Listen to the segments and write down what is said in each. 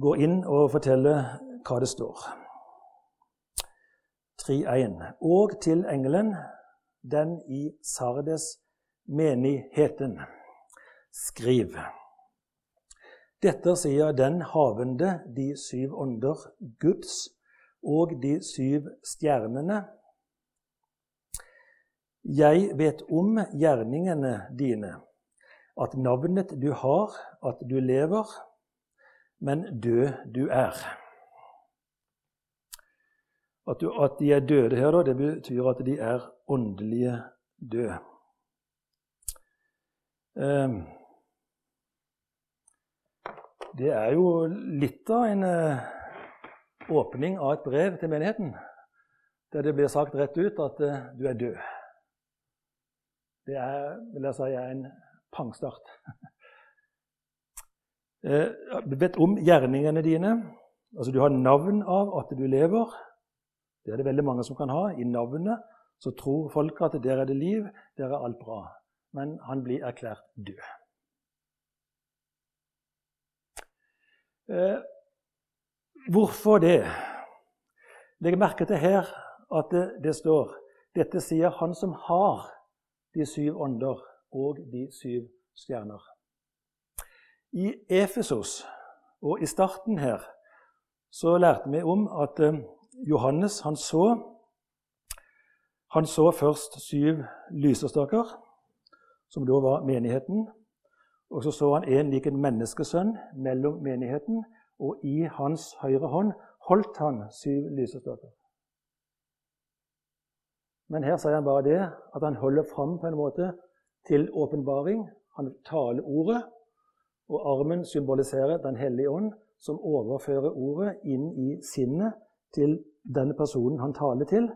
gå inn og fortelle hva det står. 3.1. Og til engelen, den i Sardes menigheten, skriv. Dette sier den havende de syv ånder, Guds og de syv stjernene. Jeg vet om gjerningene dine, at navnet du har, at du lever, men død du er. At, du, at de er døde her, da, det betyr at de er åndelige døde. Um, det er jo litt av en uh, åpning av et brev til menigheten, der det blir sagt rett ut at uh, du er død. Det er, vil jeg si, er en pangstart. uh, vet om gjerningene dine. Altså, du har navn av at du lever. Det er det veldig mange som kan ha. I navnet så tror folk at der er det liv, der er alt bra. Men han blir erklært død. Eh, hvorfor det? Legg merke til her at det, det, står dette sier han som har de syv ånder og de syv stjerner. I Efesos og i starten her så lærte vi om at eh, Johannes han så, han så først syv lysestaker, som da var menigheten. Og så så han en lik en menneskesønn mellom menigheten, og i hans høyre hånd holdt han syv lysestaker. Men her sier han bare det at han holder fram på en måte til åpenbaring. Han taler ordet, og armen symboliserer Den hellige ånd, som overfører ordet inn i sinnet til denne personen han taler til,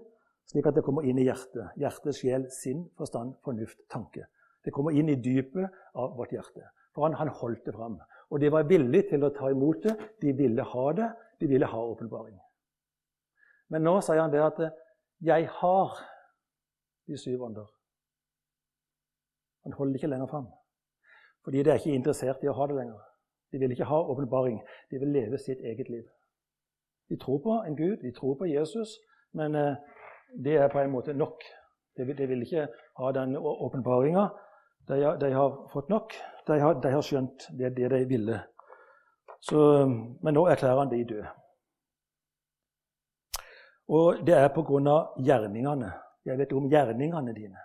slik at det kommer inn i hjertet. Hjerte, sjel, sinn, forstand, fornuft, tanke. Det kommer inn i dypet av vårt hjerte. For han, han holdt det fram. Og de var villige til å ta imot det. De ville ha det. De ville ha åpenbaring. Men nå sier han det at 'jeg har de syv ånder'. Han holder ikke lenger fram. Fordi de er ikke interessert i å ha det lenger. De vil ikke ha åpenbaring. De vil leve sitt eget liv. De tror på en Gud, de tror på Jesus, men eh, det er på en måte nok. De, vil ikke ha den åpenbaringa. De, har fått nok. De har, skjønt det, de ville. Så, men nå erklærer han de døde. Og det er pga. gjerningene. Jeg vet om gjerningene dine.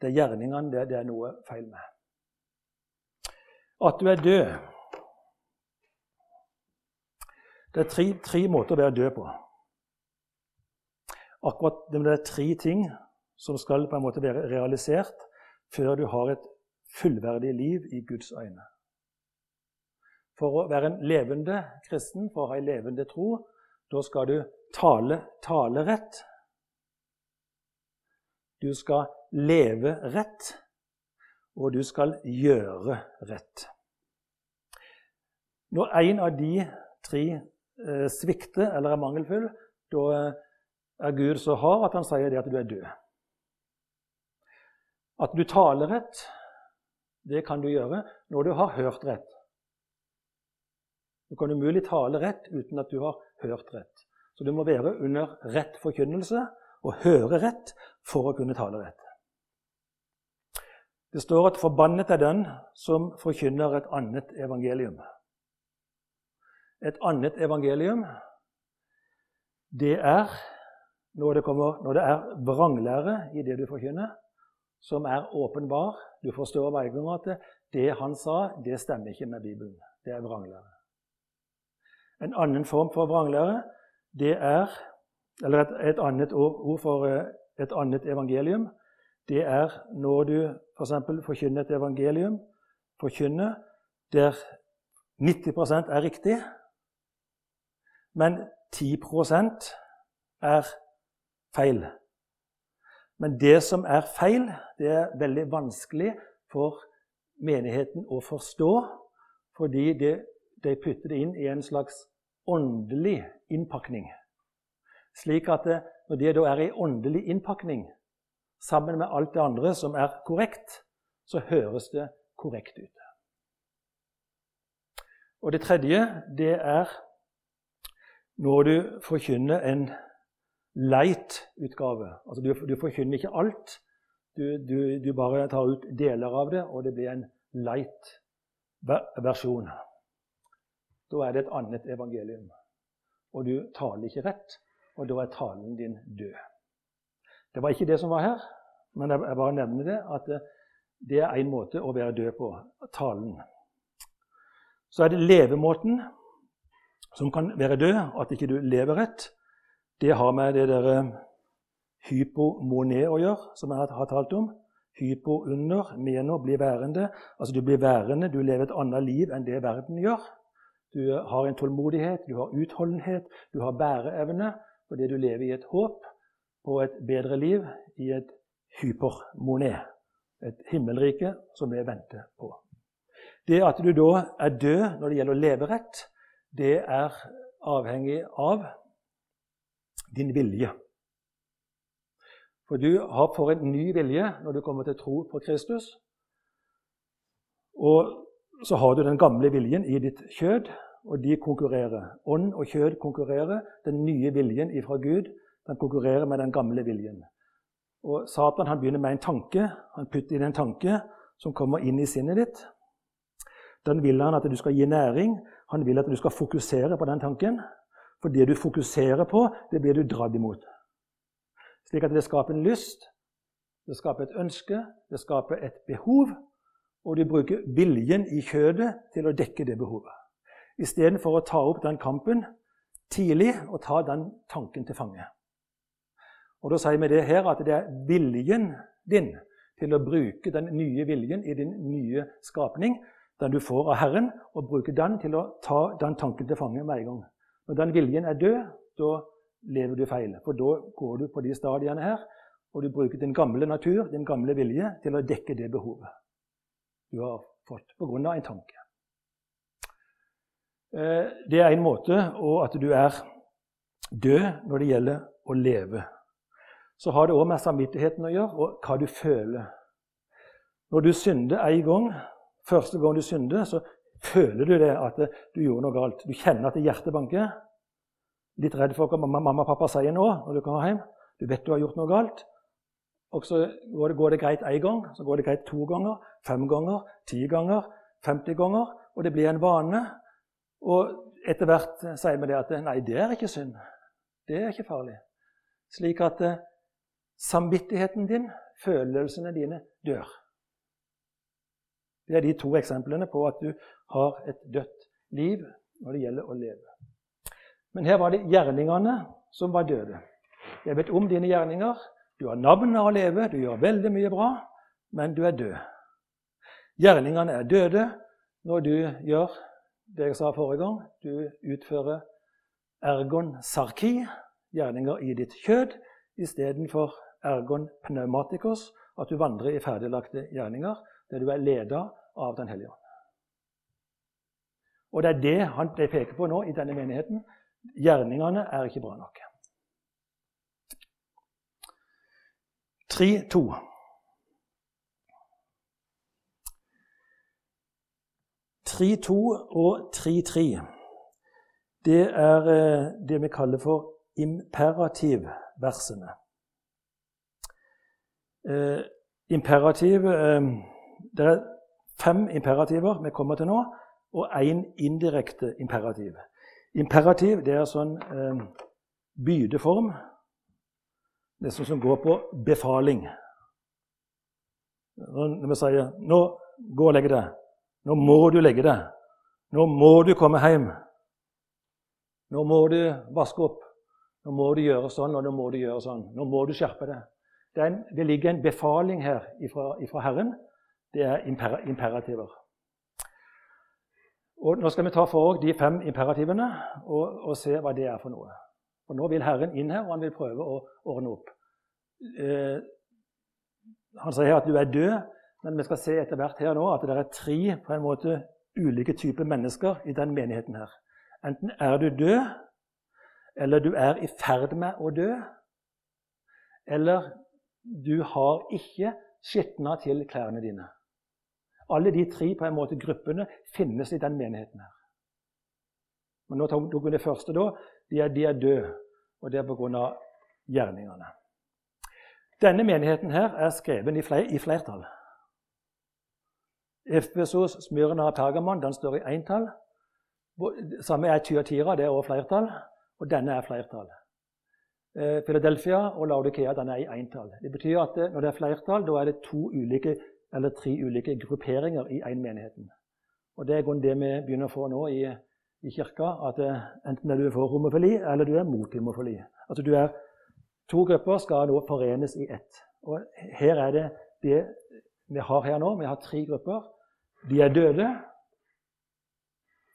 Det er gjerningene det er noe feil med. At du er død det er tre, tre, måter å være død på. Akkurat Det er tre ting som skal på en måte være realisert før du har et fullverdig liv i Guds øyne. For å være en levende kristen, for å ha en levende tro, da skal du tale, tale rett. Du skal leve rett, og du skal gjøre rett. Når en av de tre eh, svikter eller er mangelfull, da er Gud så hard at han sier det at du er død. At du taler rett, det kan du gjøre når du har hørt rett. Du kan umulig tale rett uten at du har hørt rett. Så du må være under rett forkynnelse og høre rett for å kunne tale rett. Det står at 'forbannet er den som forkynner et annet evangelium' et annet evangelium, det er når det, kommer, når det er vranglære i det du forkynner, som er åpenbar. Du forstår hver gang at det han sa, det stemmer ikke med Bibelen. Det er vranglære. En annen form for vranglære, det er Eller et, et annet ord for eh, et annet evangelium, det er når du f.eks. For forkynner et evangelium, forkynner der 90% er riktig, men 10% er feil. Men det som er feil, det er veldig vanskelig for menigheten å forstå, fordi det, de putter det inn i en slags åndelig innpakning. Slik at det, når det da er i åndelig innpakning, sammen med alt det andre som er korrekt, så høres det korrekt ut. Og det tredje, det er når du forkynner en light-utgave. Altså du, du, forkynner ikke alt. Du, du, du, bare tar ut deler av det, og det blir en light-versjon. Da er det et annet evangelium. Og du taler ikke rett, og da er talen din død. Det var ikke det som var her, men jeg bare nevner det, at det er én måte å være død på talen. Så er det levemåten som kan være død, at ikke du lever rett. Det har med det der hypomoné å gjøre, som jeg har talt om. Hypo under, meno bli værende. Altså du blir værende, du lever et annet liv enn det verden gjør. Du har en tålmodighet, du har utholdenhet, du har bæreevne fordi du lever i et håp på et bedre liv i et hypermoné, et himmelrike som vi venter på. Det at du da er død når det gjelder å leve rett, det er avhengig av din vilje. For du har for en ny vilje når du kommer til tro på Kristus. Og så har du den gamle viljen i ditt kjød, og de konkurrerer. Ånd og kjød konkurrerer. Den nye viljen ifra Gud den konkurrerer med den gamle viljen. Og Satan han begynner med en tanke. Han putter inn en tanke som kommer inn i sinnet ditt. Den vil han at du skal gi næring. Han vil at du skal fokusere på den tanken. For det du fokuserer på, det blir du dratt imot. Slik at det skaper en lyst, det skaper et ønske, det skaper et behov. Og du bruker viljen i kjødet til å dekke det behovet. Istedenfor å ta opp den kampen tidlig og ta den tanken til fange. Og Da sier vi det her at det er viljen din til å bruke den nye viljen i din nye skapning den du får av Herren, og bruke den til å ta den tanken til fange med en gang. Når den viljen er død, da lever du feil. For da går du på de stadiene her, og du bruker din gamle natur, din gamle vilje, til å dekke det behovet du har fått pga. en tanke. Eh, det er en måte, og at du er død når det gjelder å leve. Så har det òg med samvittigheten å gjøre, og hva du føler. Når du synder en gang, Første gang du synder, så føler du det at du gjorde noe galt. Du kjenner at hjertet banker. Litt redd for hva mamma og pappa sier nå når du kommer hjem. Du vet du har gjort noe galt. Og så går det, går det greit én gang, så går det greit to ganger, fem ganger, ti ganger, 50 ganger. Og det blir en vane. Og etter hvert sier vi det at nei, det er ikke synd. Det er ikke farlig. Slik at eh, samvittigheten din, følelsene dine, dør. Det er de to eksemplene på at du har et dødt liv når det gjelder å leve. Men her var det gjerningene som var døde. Jeg vet om dine gjerninger. Du har navnet å leve, du gjør veldig mye bra, men du er død. Gjerningene er døde når du gjør det jeg sa forrige gang. Du utfører ergon sarki, gjerninger i ditt kjød, istedenfor ergon pneumatikos, at du vandrer i ferdiglagte gjerninger der du er leda av Den hellige ånd. Og det er det han peker på nå i denne menigheten. Gjerningene er ikke bra nok. 3-2. og 3-3 det er eh, det vi kaller for imperativversene. Eh, imperativ eh, Det er fem imperativer vi kommer til nå, og én indirekte imperativ. Imperativ det er sånn eh, bydeform, nesten som går på befaling. Når vi sier 'Nå, gå og legg deg'. 'Nå må du legge deg'. 'Nå må du komme hjem'. 'Nå må du vaske opp'. 'Nå må du gjøre sånn, og nå må du gjøre sånn'. 'Nå må du skjerpe deg'. Det, en, det ligger en befaling her ifra Herren det er imper imperativer. Og Nå skal vi ta for oss de fem imperativene og, og, se hva det er for noe. Og Nå vil Herren inn her, og han vil prøve å ordne opp. Eh, han sier her at du er død, men vi skal se etter hvert her nå at det er tre på en måte ulike typer mennesker i den menigheten her. Enten er du død, eller du er i ferd med å dø, eller du har ikke skitna til klærne dine. Alle de tre på en måte gruppene finnes i den menigheten. her. Men nå tok vi det første, da. De er, de er døde, og det er pga. gjerningene. Denne menigheten her er skreven i, fler, i flertall. Efesos, Smyrna og Pergamon den står i entall. Samme er Tyatira, det er også flertall. Og denne er flertall. Eh, Philadelphia og Laudikea den er i entall. Det betyr at det, når det er flertall, da er det to ulike, eller tre ulike grupperinger i én menigheten. Og Det er det vi begynner å få nå i, i kirka. At det, enten er du for homofili, eller du er mot homofili. Altså du er, To grupper skal nå forenes i ett. Og Her er det det vi har her nå. Vi har tre grupper. De er døde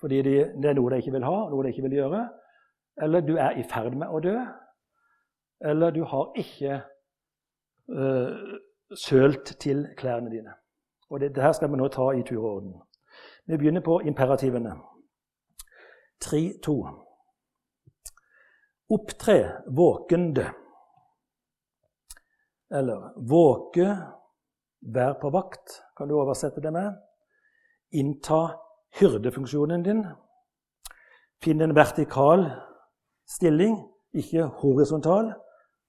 fordi de, det er noe de ikke vil ha, noe de ikke vil gjøre. Eller du er i ferd med å dø. Eller du har ikke uh, sølt til klærne dine. Og det, det her skal vi nå ta i tur og orden. Vi begynner på imperativene. 3-2. Opptre våkende. Eller våke, vær på vakt, kan du oversette det med. Innta hyrdefunksjonen din. Finn en vertikal stilling, ikke horisontal.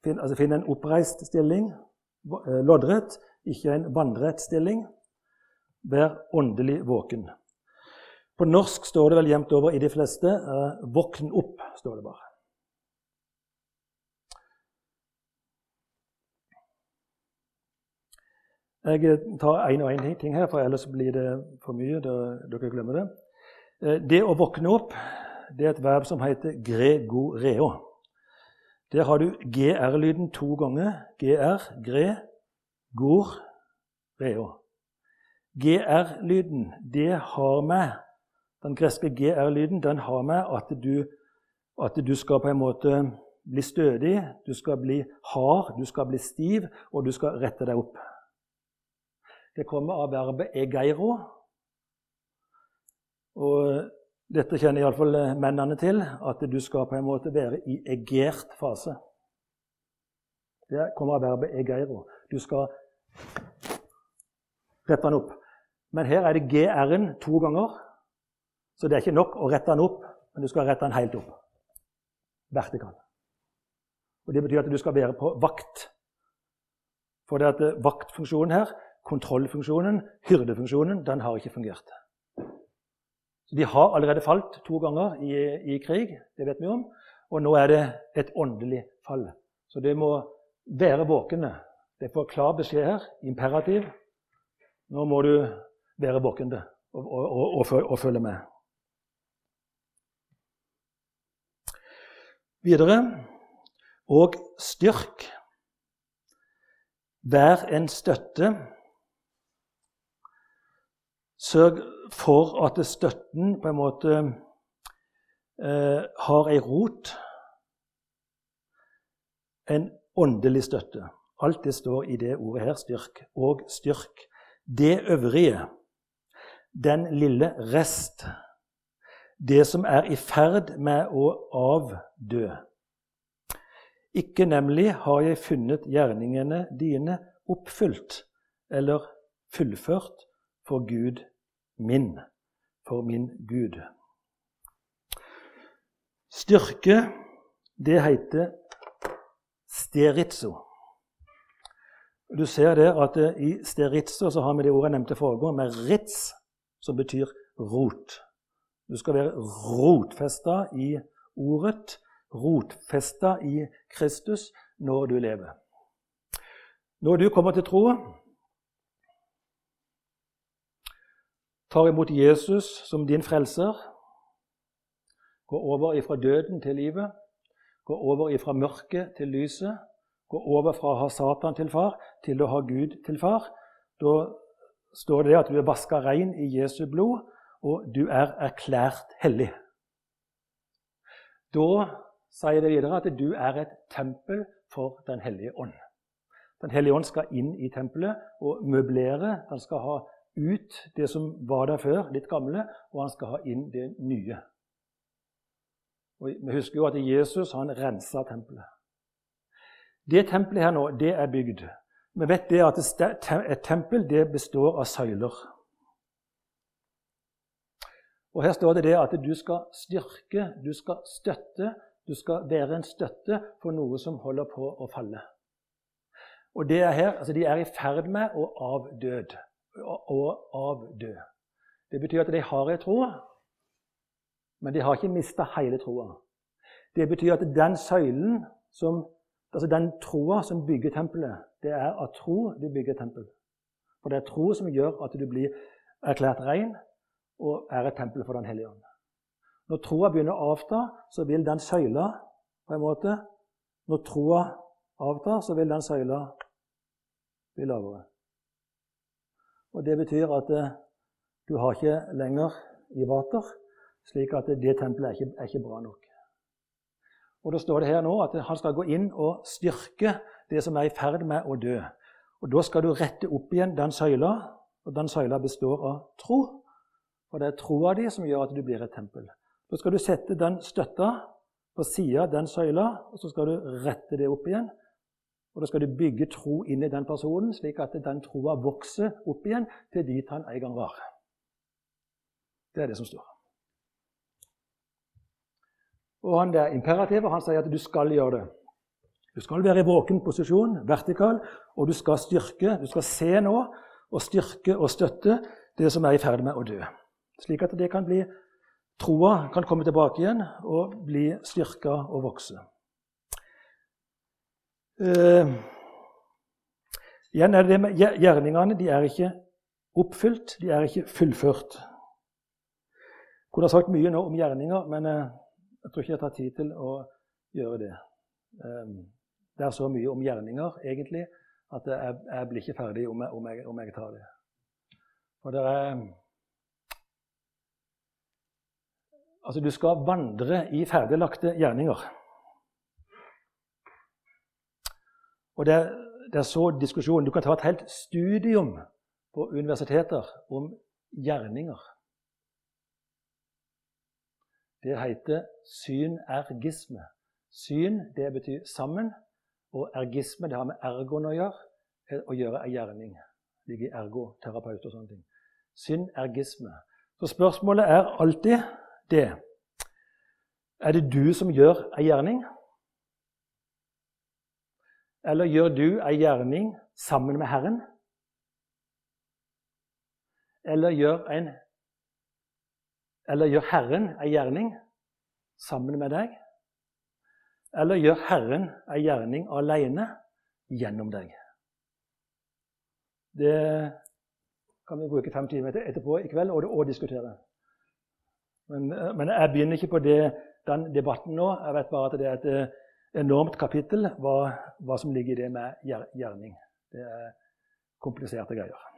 Finn, altså finn en oppreist stilling, eh, loddrett, ikke en vannrett stilling. Vær åndelig våken. På norsk står det vel jevnt over i de fleste eh, 'våkn opp'. står det bare. Jeg tar én og én ting her, for ellers blir det for mye. dere glemmer det. Eh, det å våkne opp det er et verb som heter gregoreo. Der har du gr-lyden to ganger. Gr, gre, gor, reo. Gr-lyden, det har med Den greske gr-lyden den har med at du, at du skal på en måte bli stødig, du skal bli hard, du skal bli stiv, og du skal rette deg opp. Det kommer av verbet egeiro. Og dette kjenner iallfall eh, mennene til, at du skal på en måte være i egert fase. Det kommer av verbet egeiro. Du skal rette den opp. Men her er det gr-en to ganger, så det er ikke nok å rette den opp, men du skal rette den helt opp. Vertikal. Og Det betyr at du skal være på vakt. For det at eh, vaktfunksjonen her kontrollfunksjonen, hyrdefunksjonen, den har ikke fungert. De har allerede falt to ganger i, i, krig, det vet vi om, og nå er det et åndelig fall. Så det må være våkne. Det er for klar beskjed her, imperativ. Nå må du være våkende og, og, og, og følge med. Videre og styrk. Vær en støtte Sørg for at støtten på en måte eh, har ei rot. En åndelig støtte. Alt det står i det ordet her, styrk. Og styrk. Det øvrige, den lille rest, det som er i ferd med å avdø. Ikke nemlig har jeg funnet gjerningene dine oppfylt eller fullført for Gud min for min Gud. Styrke, det heter steritzo. Du ser der at i steritzo så har vi det ordet jeg nevnte forrige med rits, som betyr rot. Du skal være rotfesta i ordet, rotfesta i Kristus når du lever. Når du kommer til tro, tar imot Jesus som din frelser, går over ifra døden til livet, går over ifra mørket til lyset, går over fra å ha Satan til far til å ha Gud til far, da står det at du er vaska rein i Jesu blod, og du er erklært hellig. Da sier det videre at du er et tempel for Den hellige ånd. Den hellige ånd skal inn i tempelet og møblere. Den skal ha ut det som var der før, litt gamle, og han skal ha inn det nye. Og Vi husker jo at Jesus han rensa tempelet. Det tempelet her nå, det er bygd. Vi vet det at et tempel det består av søyler. Og Her står det det at du skal styrke, du skal støtte, du skal være en støtte for noe som holder på å falle. Og det er her, altså De er i ferd med å avdød. Å avdø. Det betyr at de har ei tro, men de har ikke mista hele troa. Det betyr at den søylen som Altså den troa som bygger tempelet, det er av tro du bygger tempel. For det er tro som gjør at du blir erklært ren og er et tempel for Den hellige ånd. Når troa begynner å avta, så vil den søyla på en måte Når troa avtar, så vil den søyla bli lavere. Og Det betyr at eh, du har ikke lenger i vater, slik at det tempelet er ikke, er ikke bra nok. Og Da står det her nå at han skal gå inn og styrke det som er i ferd med å dø. Og Da skal du rette opp igjen den søyla, og den søyla består av tro. Og det er troa di som gjør at du blir et tempel. Da skal du sette den støtta på sida av den søyla, og så skal du rette det opp igjen. Og Da skal du bygge tro inn i den personen, slik at den troa vokser opp igjen til dit han en gang var. Det er det som står. Og han der imperativet han sier at du skal gjøre det. Du skal være i våken posisjon, vertikal, og du skal styrke. Du skal se nå og styrke og støtte det som er i ferd med å dø. Slik at det kan bli troa kan komme tilbake igjen og bli styrka og vokse. Uh, igjen er det det med Gjerningene de er ikke oppfylt, de er ikke fullført. Jeg kunne ha sagt mye nå om gjerninger, men uh, jeg tror ikke jeg tar tid til å gjøre det. Um, det er så mye om gjerninger, egentlig, at jeg, jeg blir ikke ferdig om jeg, om, jeg, om jeg, tar det. Og det er Altså, du skal vandre i ferdiglagte gjerninger. Og det, er så diskusjonen Du kan ta et helt studium på universiteter om gjerninger. Det heter synergisme. Syn det betyr sammen, og ergisme det har med ergon å gjøre. Å gjøre en gjerning. Ligger i ergoterapeut og sånne ting. Synergisme. Så spørsmålet er alltid det Er det du som gjør en gjerning? Eller gjør du en gjerning sammen med Herren? Eller gjør en eller gjør Herren ei gjerning sammen med deg? Eller gjør Herren ei gjerning alene gjennom deg? Det kan vi bruke fem timer etterpå i kveld og, og diskutere. Men, men, jeg begynner ikke på det, den debatten nå. Jeg vet bare at det er et eh, enormt kapittel hva, hva som ligger i det med gjerning. Det er kompliserte greier.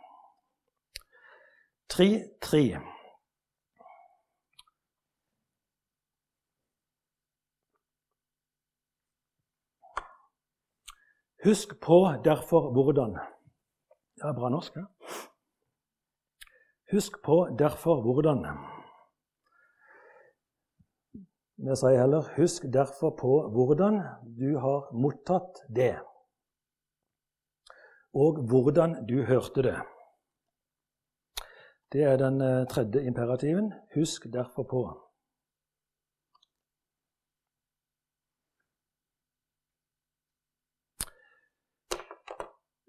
3.3. Husk på derfor hvordan. Det er bra norsk, ja. Husk på derfor hvordan. Vi sier heller 'husk derfor på hvordan du har mottatt det', og hvordan du hørte det. Det er den eh, tredje imperativen. Husk derfor på.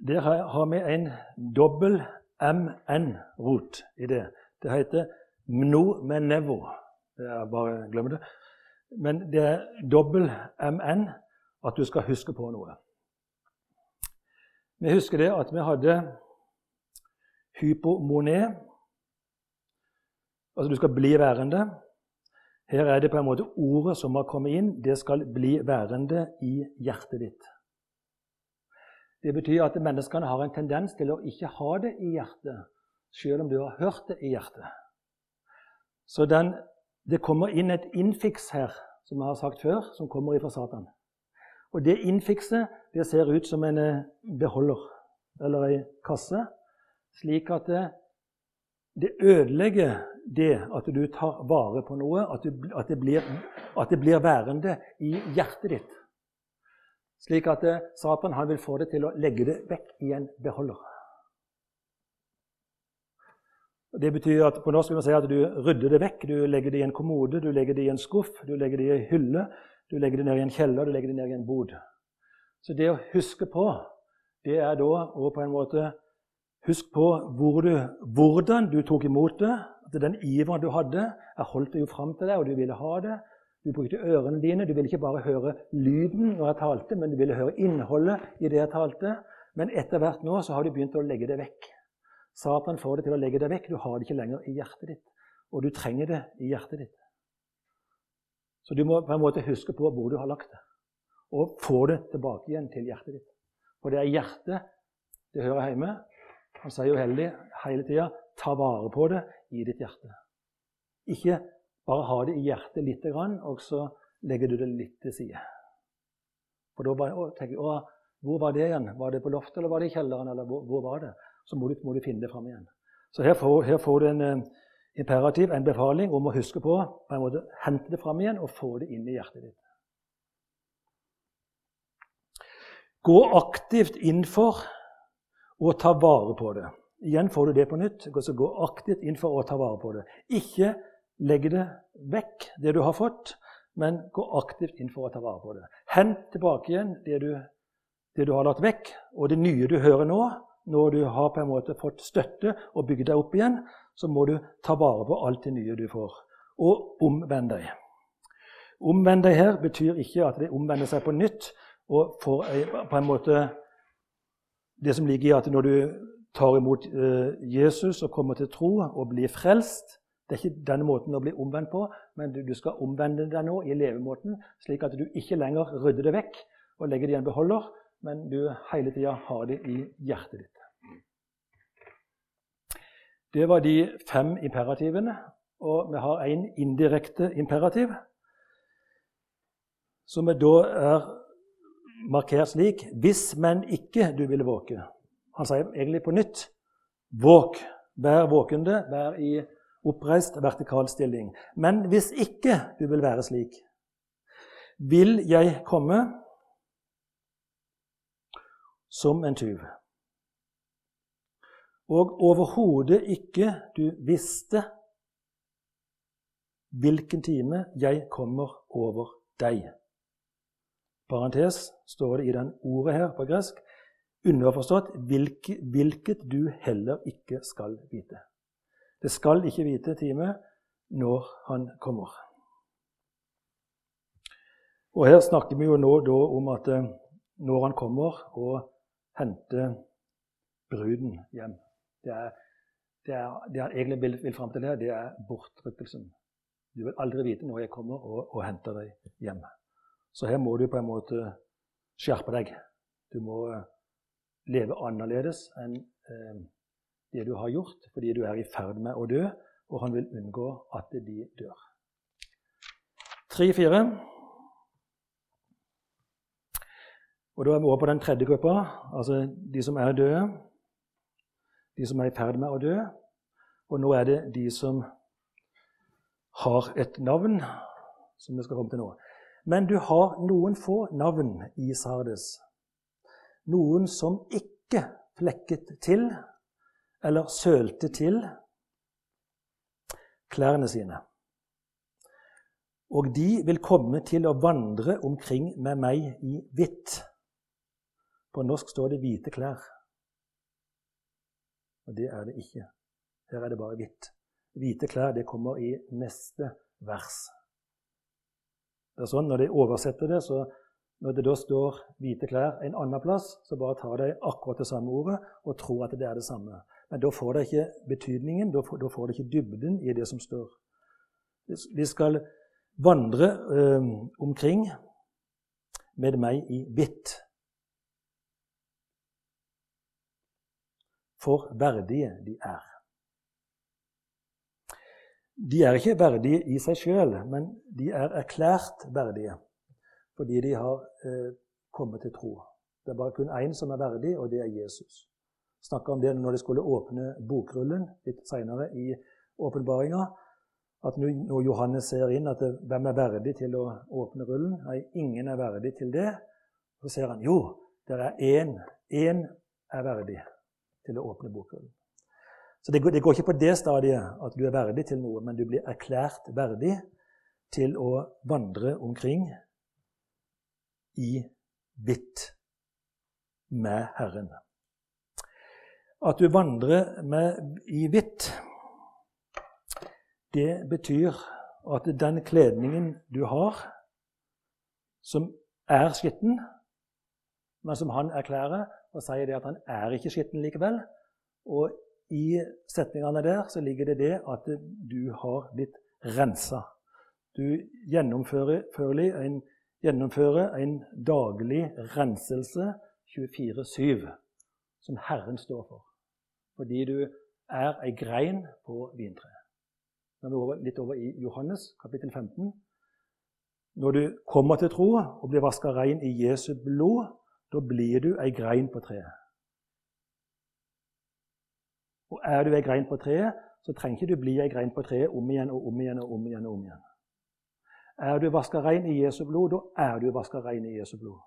Der har vi en dobbel MN-rot i det. Det heter mno-menevo. Det er bare glem det. Men det er dobbel MN at du skal huske på noe. Vi husker det at vi hadde hypomone. Altså du skal bli værende. Her er det på en måte ordet som har kommet inn. Det skal bli værende i hjertet ditt. Det betyr at menneskene har en tendens til å ikke ha det i hjertet, selv om du har hørt det i hjertet. Så den, det kommer inn et innfiks her, som jeg har sagt før, som kommer fra Satan. Og det innfikset det ser ut som en eh, beholder eller ei kasse, slik at det, det, ødelegger det at du tar vare på noe, at, du, at, det blir, at det blir værende i hjertet ditt. Slik at eh, Satan vil få det til å legge det vekk i en beholder. Det betyr at på norsk vil man si at du rydder det vekk. Du legger det i en kommode, du legger det i en skuff, du legger det i en hylle, du legger det ned i en kjeller, du legger det ned i en bod. Så det å huske på, det er da å på en måte Husk på hvor du, hvordan du tok imot det. At den iveren du hadde Jeg holdt det jo fram til deg, og du ville ha det. Du brukte ørene dine. Du ville ikke bare høre lyden når jeg talte, men du ville høre innholdet i det jeg talte. Men etter hvert nå så har du begynt å legge det vekk. Satan får det til å legge deg vekk. Du har det ikke lenger i hjertet ditt. Og du trenger det i hjertet ditt. Så du må på en måte huske på hvor du har lagt det, og få det tilbake igjen til hjertet ditt. For det er hjertet det hører hjemme. Han sier jo heldig hele tida ta vare på det i ditt hjerte. Ikke bare ha det i hjertet lite grann, og så legger du det litt til side. For da bare, å, tenker jeg, Hvor var det igjen? Var det på loftet, eller var det i kjelleren? eller hvor, hvor var det? Så må du, må du, finne det fram igjen. Så her får, her får du en eh, imperativ, en befaling om å huske på på en måte, hente det fram igjen og få det inn i hjertet ditt. Gå aktivt inn for å ta vare på det. Igjen får du det på nytt. Så gå aktivt inn for å ta vare på det. Ikke legge det vekk, det du har fått, men gå aktivt inn for å ta vare på det. Hent tilbake igjen det du, det du har latt vekk, og det nye du hører nå. Når du har på en måte fått støtte og bygd deg opp igjen, så må du ta vare på alt det nye du får. Og omvend deg. Omvend deg her betyr ikke at de omvender seg på nytt og får på en måte det som ligger i at når du tar imot eh, Jesus og kommer til tro og blir frelst, det er ikke denne måten å bli omvendt på, men du, skal omvende deg nå i levemåten, slik at du ikke lenger rydder det vekk og legger det i en beholder, men du hele tida har det i hjertet ditt. Det var de fem imperativene, og vi har en indirekte imperativ, som da er markert slik Hvis, men ikke du vil våke. Han sier egentlig på nytt våk. Vær våkende, vær i oppreist vertikal stilling. Men hvis ikke du vil være slik, vil jeg komme som en tyv. Og overhodet ikke du visste hvilken time jeg kommer over deg. Parentes står det i den ordet her på gresk. Underforstått hvilket du heller ikke skal vite. Det skal ikke vite time når han kommer. Og Her snakker vi jo nå om at eh, når han kommer og henter bruden hjem Det er, det er, det er egentlig vil, vil fram til her, det er bortrykkelsen. Du vil aldri vite når jeg kommer og, og, henter deg hjem. Så her må du på en måte skjerpe deg. Du må eh, leve annerledes enn eh, det du har gjort, fordi du er i ferd med å dø, og han vil unngå at de dør. 3-4. Og Da er vi over på den tredje gruppa, altså de som er døde. De som er i ferd med å dø. Og nå er det de som har et navn, som vi skal komme til nå. Men du har noen få navn i Sardes. Noen som ikke flekket til eller sølte til klærne sine. Og de vil komme til å vandre omkring med meg i hvitt. På norsk står det 'hvite klær'. Og det er det ikke. Her er det bare hvitt. Hvite klær det kommer i neste vers. Det er sånn Når de oversetter det, så når det da står 'hvite klær' en annen plass, så bare tar de akkurat det samme ordet og tror at det er det samme. Men da får det ikke betydningen, da får, da får det ikke dybden i det som står. Vi skal vandre ø, omkring med meg i hvitt. For verdige de er. De er ikke verdige i seg sjøl, men de er erklært verdige fordi de har eh, kommet til tro. Det er bare kun én som er verdig, og det er Jesus snakka om det når de skulle åpne bokrullen litt seinere i åpenbaringa. At når Johannes ser inn at det, hvem er verdig til å åpne rullen Nei, ingen er verdig til det. Så ser han jo, det er én. Én er verdig til å åpne bokrullen. Så det går, det går, ikke på det stadiet at du er verdig til noe, men du blir erklært verdig til å vandre omkring i hvitt med Herren. At du vandrer med, i hvitt, det betyr at den kledningen du har, som er skitten, men som han erklærer og sier det at han er ikke skitten likevel. Og i setningene der så ligger det det at du har blitt rensa. Du gjennomfører en, gjennomfører en daglig renselse 24-7, som Herren står for. Fordi du er ei grein på vintreet. Nå er vi over, litt over i Johannes kapittel 15. Når du kommer til tro og blir vaska rein i Jesu blod, da blir du ei grein på treet. Og er du ei grein på treet, så trenger ikke du bli ei grein på treet om igjen og om igjen og om igjen. og om igjen. Er du vaska rein i Jesu blod, da er du vaska rein i Jesu blod.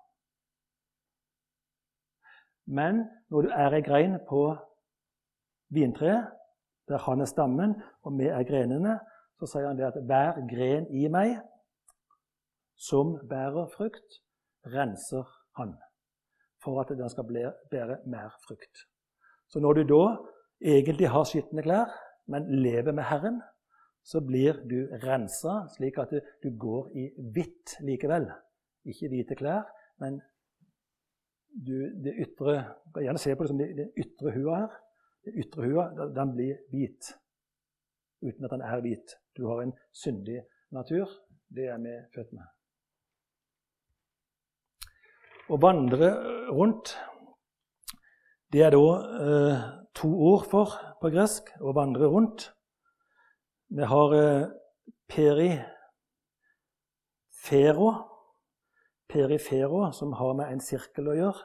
Men når du er ei grein på vintreet, der han er stammen og vi er grenene, så sier han det at hver gren i meg som bærer frukt, renser han for at den skal bære mer frukt. Så når du da egentlig har skitne klær, men lever med Herren, så blir du rensa slik at du går i hvitt likevel. Ikke hvite klær, men du, det ytre gjerne se på det som den ytre hua her. Den ytre hua den blir hvit uten at den er hvit. Du har en syndig natur. Det er vi født med. Å vandre rundt det er da eh, to ord for på gresk å vandre rundt. Vi har eh, perifero, perifero, som har med en sirkel å gjøre.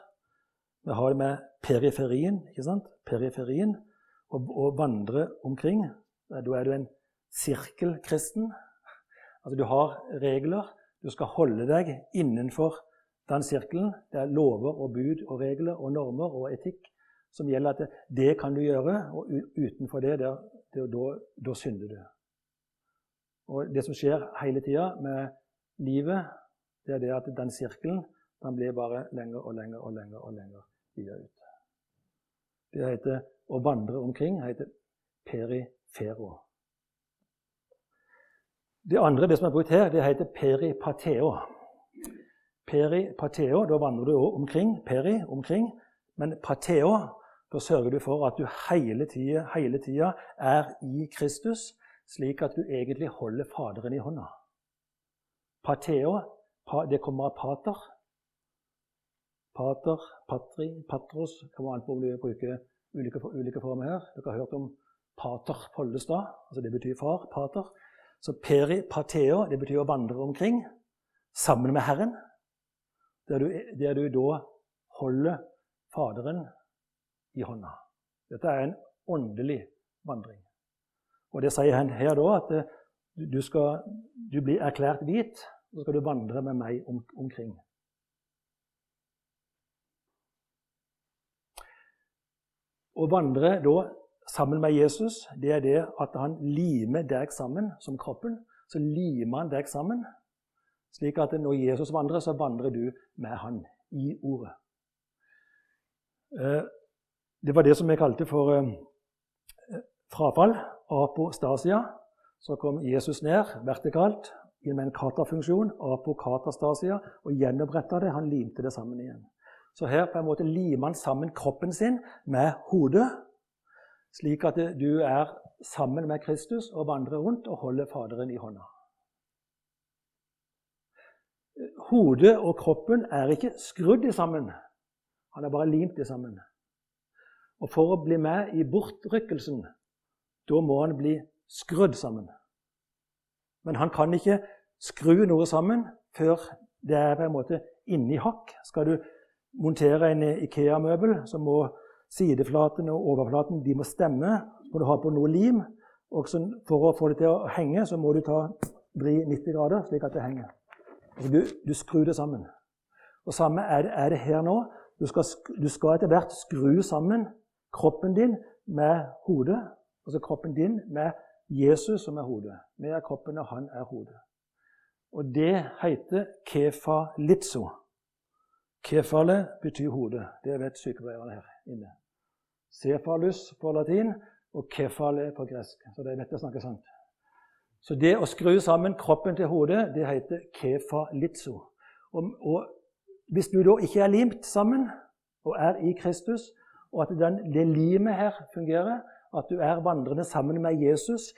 Vi har det med periferien, ikke sant? Periferien. Å, vandre omkring. Da er du en sirkelkristen. Altså du har regler. Du skal holde deg innenfor den sirkelen. Det er lover og bud og regler og normer og etikk som gjelder at det, det kan du gjøre, og utenfor det, det, det da, da synder du. Og Det som skjer hele tida med livet, det er det at den sirkelen den blir bare lenger og lenger og lenger og lenger ut. Det heter å vandre omkring heter perifero. Det andre det som er brukt her, det heter peripateo. Peripateo, da vandrer du omkring. Peri, omkring. Men pateo, da sørger du for at du hele tida, hele tida er i Kristus, slik at du egentlig holder Faderen i hånda. Pateo, det kommer av pater. Pater, patri, patros Det kommer an på om du bruker ulike, ulike former her. Dere har hørt om pater Pollestad, altså det betyr far. Pater. Så peri, pateo, det betyr å vandre omkring sammen med Herren. Der du, der du da holder Faderen i hånda. Dette er en åndelig vandring. Og Det sier han her da, at eh, du, skal, du blir erklært hvit, og så skal du vandre med meg om, omkring. Å vandre da sammen med Jesus, det er det at han limer deg sammen som kroppen. Så limer han deg sammen, slik at når Jesus vandrer, så vandrer du med han i ordet. Eh, det var det som vi kalte for eh, frafall. Apostasia. Så kom Jesus ned vertikalt med en katafunksjon, apokatastasia, og gjenoppretta det. Han limte det sammen igjen. Så her på en måte limer han sammen kroppen sin med hodet, slik at du er sammen med Kristus og vandrer rundt og holder Faderen i hånda. Hodet og kroppen er ikke skrudd sammen. Han er bare limt det sammen. Og for å bli med i bortrykkelsen, da må han bli skrudd sammen. Men han kan ikke skru noe sammen før det er på en måte inni hakk. Skal du montere en Ikea-møbel, så må sideflaten og overflaten de må stemme. Så må du ha på noe lim. Og for å få det til å henge, så må du ta vri 90 grader, slik at det henger. Altså du, du skrur det sammen. Og samme er det, er det her nå. Du skal, du skal etter hvert skru sammen kroppen din med hodet, Altså kroppen din med Jesus som er hodet. Vi er kroppen, og han er hodet. Og det heter kefalitzo. Kefale betyr hode. Det vet sykepleierne her inne. Cephalus på latin og kefale på gresk. Så det er lett å snakke sant. Så det å skru sammen kroppen til hodet, det heter kefalitzo. Og, og hvis du da ikke er limt sammen og er i Kristus, og at den, det limet her fungerer, at du er vandrende sammen med Jesus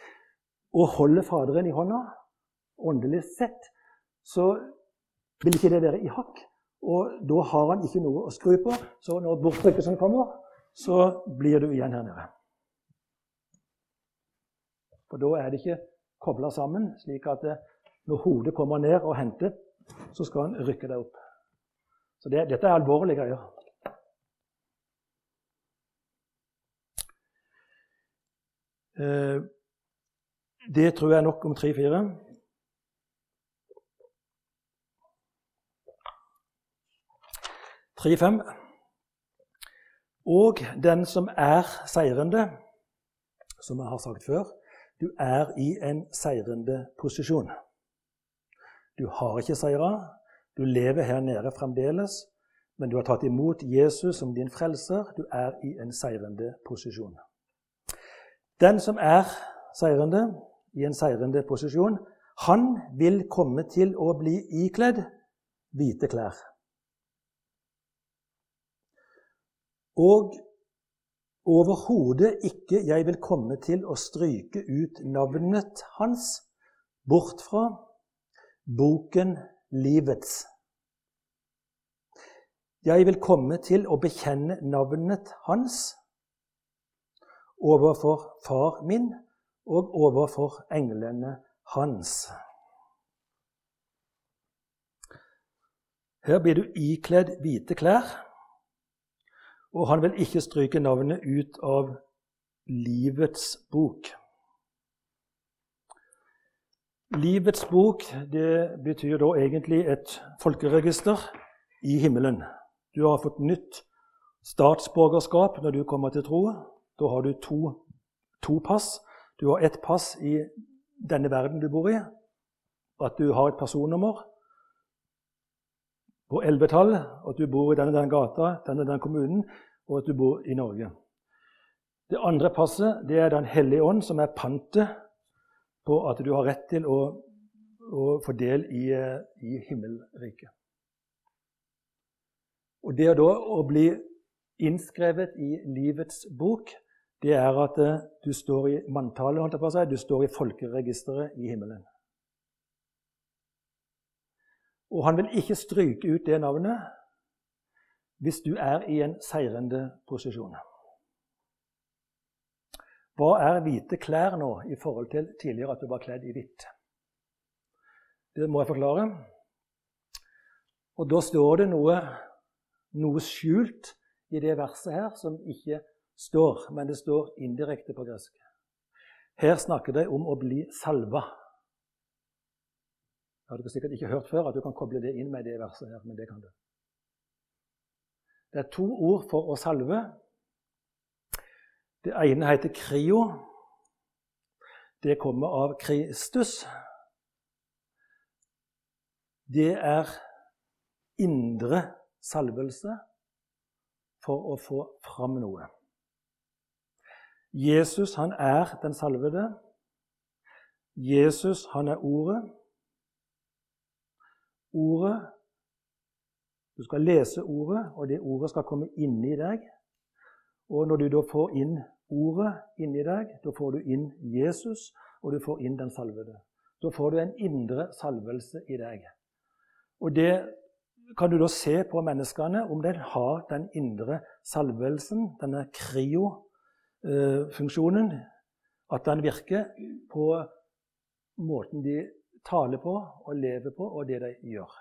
og holder Faderen i hånda, åndelig sett, så vil ikke det være i hakk. Og da har han ikke noe å skru på. Så når bortrykkelsen kommer, så blir du igjen her nede. For da er det ikke kobla sammen, slik at når hodet kommer ned og henter, så skal han rykke det opp. Så det, dette er alvorlige greier. Eh, det tror jeg er nok om tre-fire. Tre-fem. Og den som er seirende, som jeg har sagt før, du er i en seirende posisjon. Du har ikke seira, du lever her nede fremdeles, men du har tatt imot Jesus som din frelser. Du er i en seirende posisjon. Den som er seirende, i en seirende posisjon, han vil komme til å bli ikledd hvite klær. Og overhodet ikke jeg vil komme til å stryke ut navnet hans bort fra boken Livets. Jeg vil komme til å bekjenne navnet hans overfor far min og overfor englene hans. Her blir du ikledd hvite klær, og han vil ikke stryke navnet ut av livets bok. Livets bok det betyr da egentlig et folkeregister i himmelen. Du har fått nytt statsborgerskap når du kommer til tro. Da har du to, to pass. Du har ett pass i denne verden du bor i. At du har et personnummer på elvetall, at du bor i denne den gata, denne den kommunen, og at du bor i Norge. Det andre passet det er Den hellige ånd, som er pantet på at du har rett til å, å få del i, i himmelriket. Og det da å bli innskrevet i livets bok det er at eh, du står i manntallet, du står i folkeregisteret i himmelen. Og han vil ikke stryke ut det navnet hvis du er i en seirende posisjon. Hva er hvite klær nå i forhold til tidligere at du var kledd i hvitt? Det må jeg forklare. Og da står det noe, noe skjult i det verset her som ikke står, men det står indirekte på gresk. Her snakker det om å bli salva. Det har dere sikkert ikke hørt før, at du kan koble det inn med det verset her, men det kan du. Det er to ord for å salve. Det ene heter krio. Det kommer av Kristus. Det er indre salvelse for å få fram noe. Jesus, han er den salvede. Jesus, han er Ordet. Ordet Du skal lese Ordet, og det Ordet skal komme inni deg. Og når du da får inn Ordet inni deg, da får du inn Jesus, og du får inn den salvede. Da får du en indre salvelse i deg. Og det kan du da se på menneskene, om de har den indre salvelsen, denne krio Eh, at den virker på måten de taler på og lever på, og det de gjør.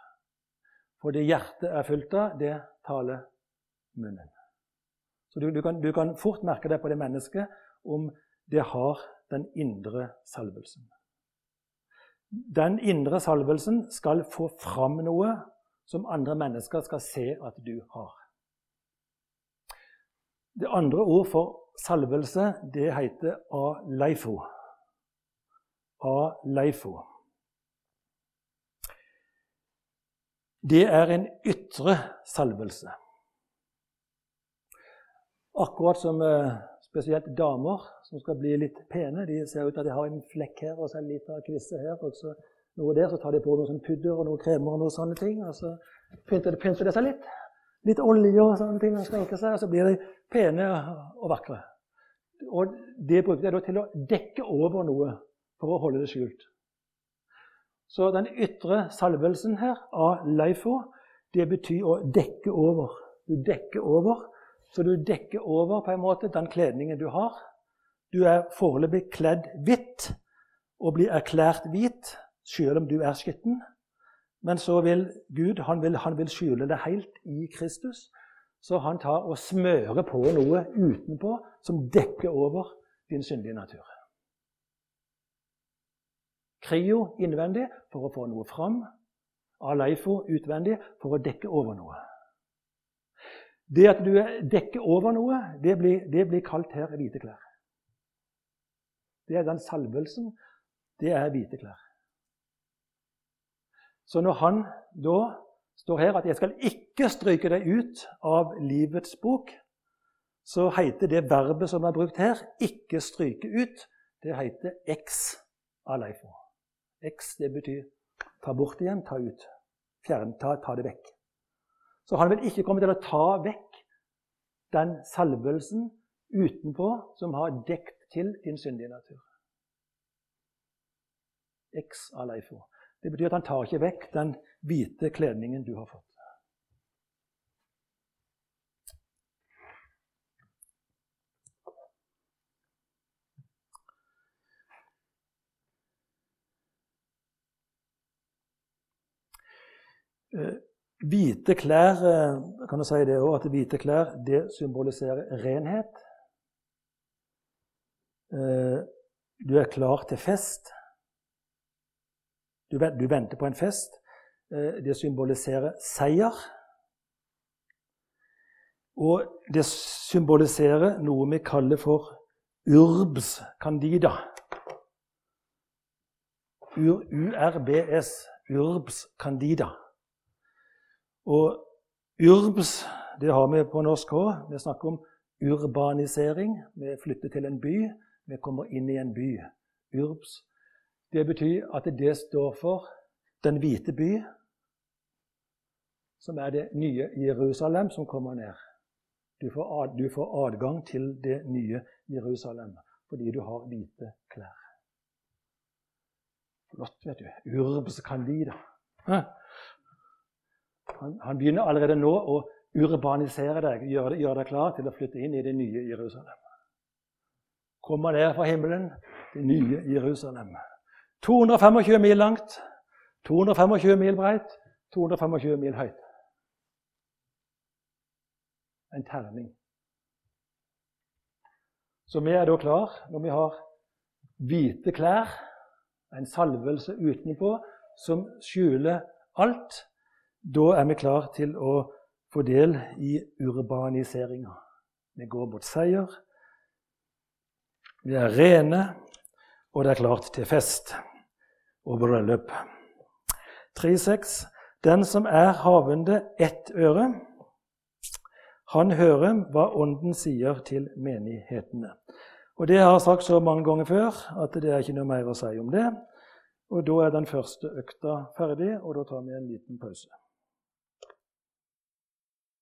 For det hjertet er fullt av, det taler munnen. Så du, du, kan, du kan fort merke det på det mennesket om det har den indre salvelsen. Den indre salvelsen skal få fram noe som andre mennesker skal se at du har. Det andre ord for salvelse, det heter aleifo. Aleifo. Det er en ytre salvelse. Akkurat som eh, spesielt damer som skal bli litt pene. De ser ut til at de har en flekk her og så en liten kvisse her. og så noe der, Så tar de på noe sånn pudder og noen kremer og noen sånne ting. Og så pynter det, pynter det seg litt. Litt olje og sånne ting. Og, seg, og så blir de pene og vakre. Og det bruker de da til å dekke over noe for å holde det skjult. Så den ytre salvelsen her av leifo, det betyr å dekke over. Du dekker over, så du dekker over på en måte den kledningen du har. Du er foreløpig kledd hvitt og blir erklært hvit selv om du er skitten. Men så vil Gud han vil, han vil skjule det helt i Kristus. Så han tar og smører på noe utenpå som dekker over din syndige natur. Krio innvendig for å få noe fram. Aleifo utvendig for å dekke over noe. Det at du dekker over noe, det blir, det blir kalt her hvite klær. Det er den salvelsen. Det er hvite klær. Så når han da står her at 'jeg skal ikke stryke deg ut av livets bok', så heter det verbet som er brukt her, 'ikke stryke ut', det heter 'ex aleifo'. Ex det betyr ta bort igjen, ta ut. Fjern, ta, ta det vekk. Så han vil ikke komme til å ta vekk den salvelsen utenpå som har dekt til din syndige natur. X aleifo. Det betyr at han tar ikke vekk den hvite kledningen du har fått. Uh, Hvite klær eh, kan du si det også, at hvite klær det symboliserer renhet. Eh, du er klar til fest. Du, venter på en fest. Eh, det symboliserer seier. Og det symboliserer noe vi kaller for urbs candida. Urbs candida. Og urbs, det har vi på norsk òg. Vi snakker om urbanisering. Vi flytter til en by. Vi kommer inn i en by. Urbs. Det betyr at det står for den hvite by, som er det nye Jerusalem som kommer ned. Du får, du får adgang til det nye Jerusalem fordi du har hvite klær. Flott, vet du. Urbs candida. Han, han, begynner allerede nå å urbanisere deg, gjøre, gjør deg klar til å flytte inn i det nye Jerusalem. Kommer ned fra himmelen, det nye Jerusalem. 225 mil langt, 225 mil breit, 225 mil høyt. En terning. Så vi er da klar når vi har hvite klær, en salvelse utenpå som skjuler alt. Da er vi klar til å få del i urbaniseringa. Vi går mot seier. Vi er rene, og det er klart til fest og bryllup. 3.6. Den som er havende ett øre, han hører hva Ånden sier til menighetene. Og Det har jeg sagt så mange ganger før at det er ikke noe mer å si om det. Og Da er den første økta ferdig, og da tar vi en liten pause.